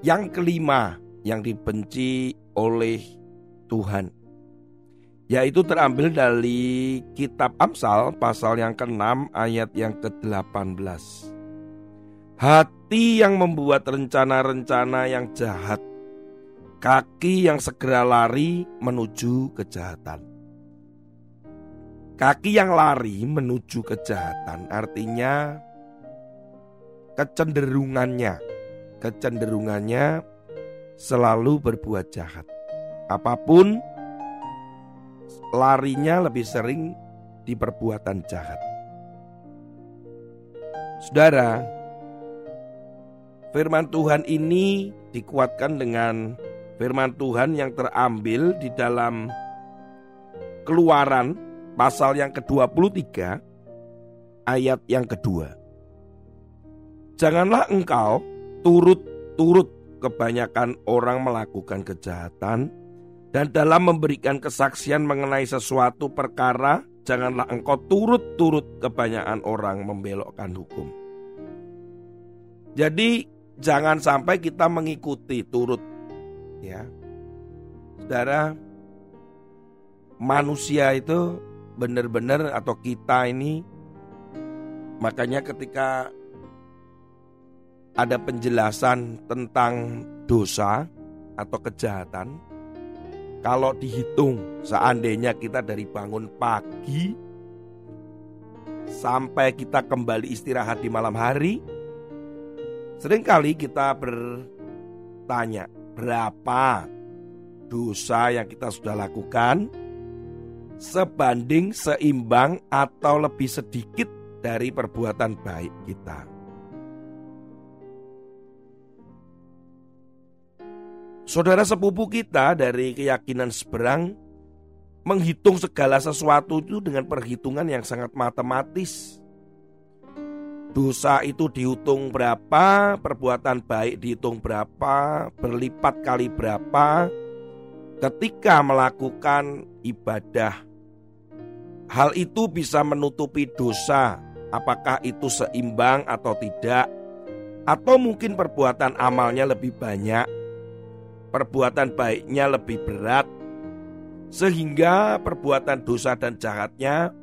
yang kelima yang dibenci oleh Tuhan Yaitu terambil dari kitab Amsal pasal yang ke-6 ayat yang ke-18 Hati yang membuat rencana-rencana yang jahat Kaki yang segera lari menuju kejahatan. Kaki yang lari menuju kejahatan artinya kecenderungannya, kecenderungannya selalu berbuat jahat. Apa pun larinya lebih sering di perbuatan jahat. Saudara, firman Tuhan ini dikuatkan dengan firman Tuhan yang terambil di dalam Keluaran pasal yang ke-23 ayat yang kedua. Janganlah engkau turut-turut kebanyakan orang melakukan kejahatan dan dalam memberikan kesaksian mengenai sesuatu perkara janganlah engkau turut-turut kebanyakan orang membelokkan hukum. Jadi jangan sampai kita mengikuti turut ya. Saudara manusia itu benar-benar atau kita ini makanya ketika ada penjelasan tentang dosa atau kejahatan kalau dihitung seandainya kita dari bangun pagi sampai kita kembali istirahat di malam hari sering kali kita bertanya berapa dosa yang kita sudah lakukan sebanding, seimbang, atau lebih sedikit dari perbuatan baik kita. Saudara sepupu kita dari keyakinan seberang menghitung segala sesuatu itu dengan perhitungan yang sangat matematis. Dosa itu dihitung berapa, perbuatan baik dihitung berapa, berlipat kali berapa. Ketika melakukan ibadah Hal itu bisa menutupi dosa, apakah itu seimbang atau tidak, atau mungkin perbuatan amalnya lebih banyak, perbuatan baiknya lebih berat, sehingga perbuatan dosa dan jahatnya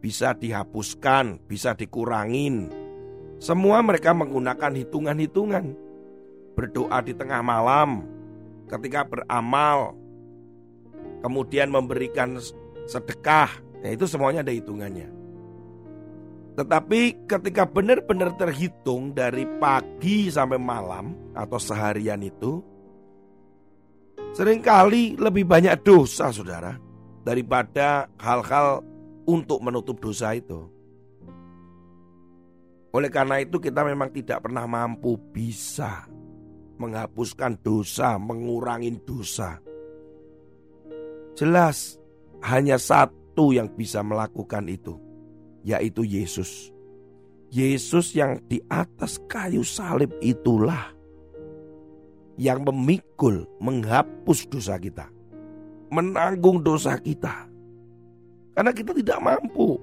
bisa dihapuskan, bisa dikurangin. Semua mereka menggunakan hitungan-hitungan, berdoa di tengah malam, ketika beramal, kemudian memberikan sedekah Ya itu semuanya ada hitungannya. Tetapi ketika benar-benar terhitung dari pagi sampai malam atau seharian itu sering kali lebih banyak dosa saudara daripada hal-hal untuk menutup dosa itu. Oleh karena itu kita memang tidak pernah mampu bisa menghapuskan dosa, mengurangi dosa. Jelas hanya satu yang bisa melakukan itu, yaitu Yesus. Yesus yang di atas kayu salib itulah yang memikul, menghapus dosa kita, menanggung dosa kita, karena kita tidak mampu.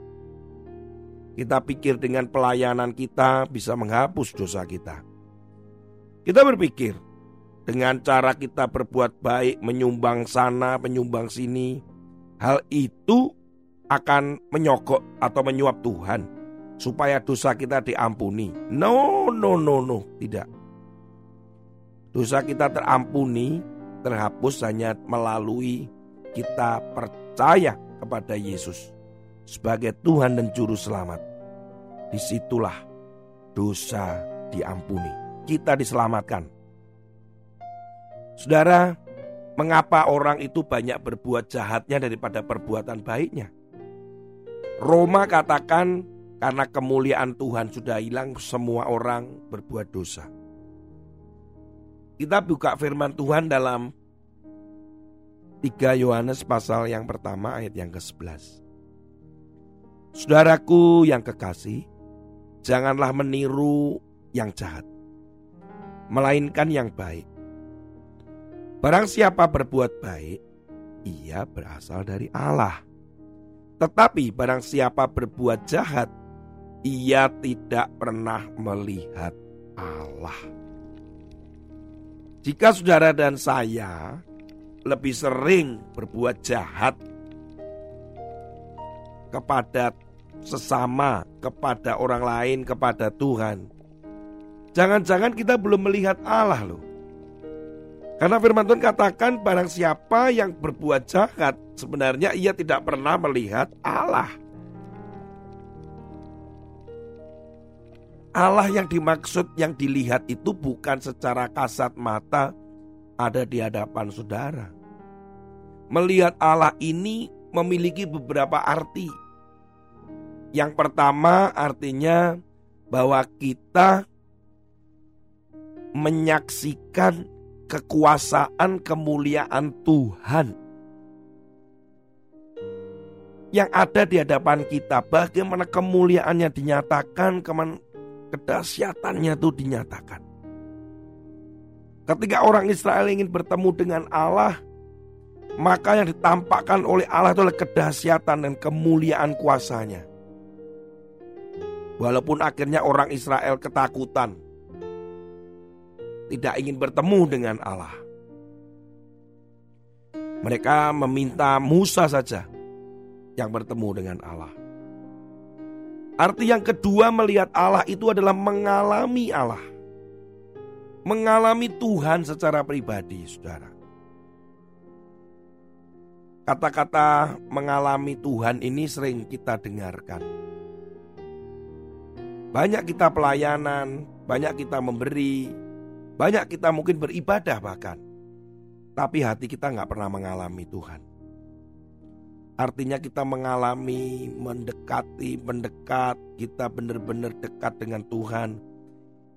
Kita pikir dengan pelayanan kita bisa menghapus dosa kita. Kita berpikir dengan cara kita berbuat baik, menyumbang sana, menyumbang sini, hal itu akan menyogok atau menyuap Tuhan supaya dosa kita diampuni. No, no, no, no, tidak. Dosa kita terampuni, terhapus hanya melalui kita percaya kepada Yesus sebagai Tuhan dan Juru Selamat. Di situlah dosa diampuni. Kita diselamatkan. Saudara, mengapa orang itu banyak berbuat jahatnya daripada perbuatan baiknya? Roma katakan karena kemuliaan Tuhan sudah hilang semua orang berbuat dosa. Kita buka firman Tuhan dalam 3 Yohanes pasal yang pertama ayat yang ke-11. Saudaraku yang kekasih, janganlah meniru yang jahat, melainkan yang baik. Barang siapa berbuat baik, ia berasal dari Allah. Tetapi barang siapa berbuat jahat, ia tidak pernah melihat Allah. Jika saudara dan saya lebih sering berbuat jahat kepada sesama, kepada orang lain, kepada Tuhan, jangan-jangan kita belum melihat Allah loh. Karena firman Tuhan katakan barang siapa yang berbuat jahat sebenarnya ia tidak pernah melihat Allah. Allah yang dimaksud yang dilihat itu bukan secara kasat mata ada di hadapan saudara. Melihat Allah ini memiliki beberapa arti. Yang pertama artinya bahwa kita menyaksikan kekuasaan kemuliaan Tuhan yang ada di hadapan kita. Bagaimana kemuliaannya dinyatakan, kedahsyatannya itu dinyatakan. Ketika orang Israel ingin bertemu dengan Allah, maka yang ditampakkan oleh Allah itu adalah kedahsyatan dan kemuliaan kuasanya. Walaupun akhirnya orang Israel ketakutan, tidak ingin bertemu dengan Allah. Mereka meminta Musa saja yang bertemu dengan Allah. Arti yang kedua melihat Allah itu adalah mengalami Allah. Mengalami Tuhan secara pribadi, saudara. Kata-kata mengalami Tuhan ini sering kita dengarkan. Banyak kita pelayanan, banyak kita memberi, banyak kita mungkin beribadah bahkan. Tapi hati kita nggak pernah mengalami Tuhan. Artinya kita mengalami, mendekati, mendekat, kita benar-benar dekat dengan Tuhan.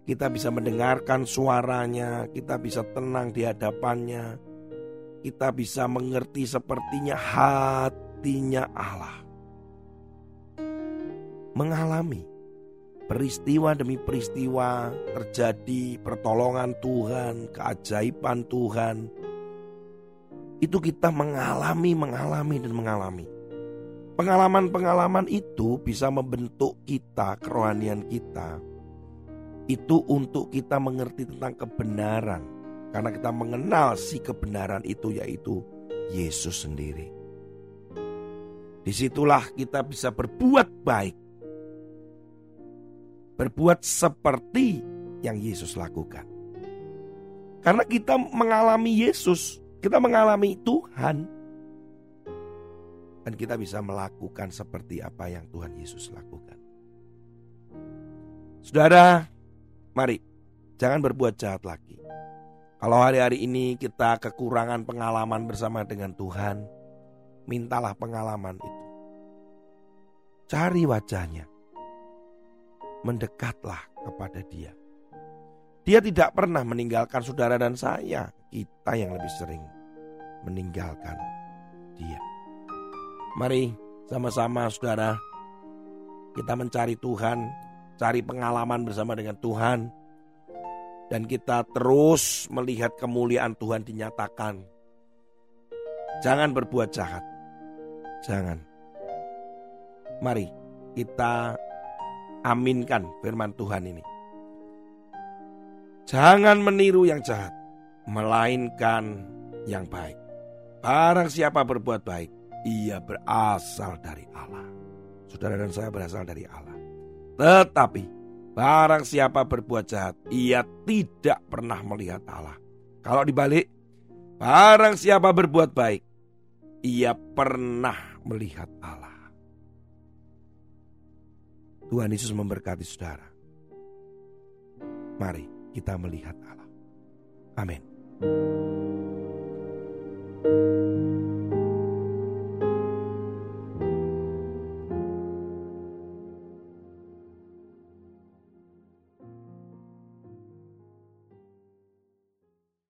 Kita bisa mendengarkan suaranya, kita bisa tenang di hadapannya. Kita bisa mengerti sepertinya hatinya Allah. Mengalami peristiwa demi peristiwa terjadi pertolongan Tuhan, keajaiban Tuhan, itu kita mengalami, mengalami, dan mengalami. Pengalaman-pengalaman itu bisa membentuk kita, kerohanian kita. Itu untuk kita mengerti tentang kebenaran. Karena kita mengenal si kebenaran itu yaitu Yesus sendiri. Di situlah kita bisa berbuat baik. Berbuat seperti yang Yesus lakukan. Karena kita mengalami Yesus, kita mengalami Tuhan. Dan kita bisa melakukan seperti apa yang Tuhan Yesus lakukan. Saudara, mari jangan berbuat jahat lagi. Kalau hari-hari ini kita kekurangan pengalaman bersama dengan Tuhan, mintalah pengalaman itu. Cari wajahnya. Mendekatlah kepada dia. Dia tidak pernah meninggalkan saudara dan saya, kita yang lebih sering meninggalkan dia. Mari sama-sama saudara kita mencari Tuhan, cari pengalaman bersama dengan Tuhan dan kita terus melihat kemuliaan Tuhan dinyatakan. Jangan berbuat jahat. Jangan. Mari kita aminkan firman Tuhan ini. Jangan meniru yang jahat, melainkan yang baik. Barang siapa berbuat baik, ia berasal dari Allah. Saudara dan saya berasal dari Allah. Tetapi barang siapa berbuat jahat, ia tidak pernah melihat Allah. Kalau dibalik, barang siapa berbuat baik, ia pernah melihat Allah. Tuhan Yesus memberkati saudara. Mari kita melihat Allah. Amin. Música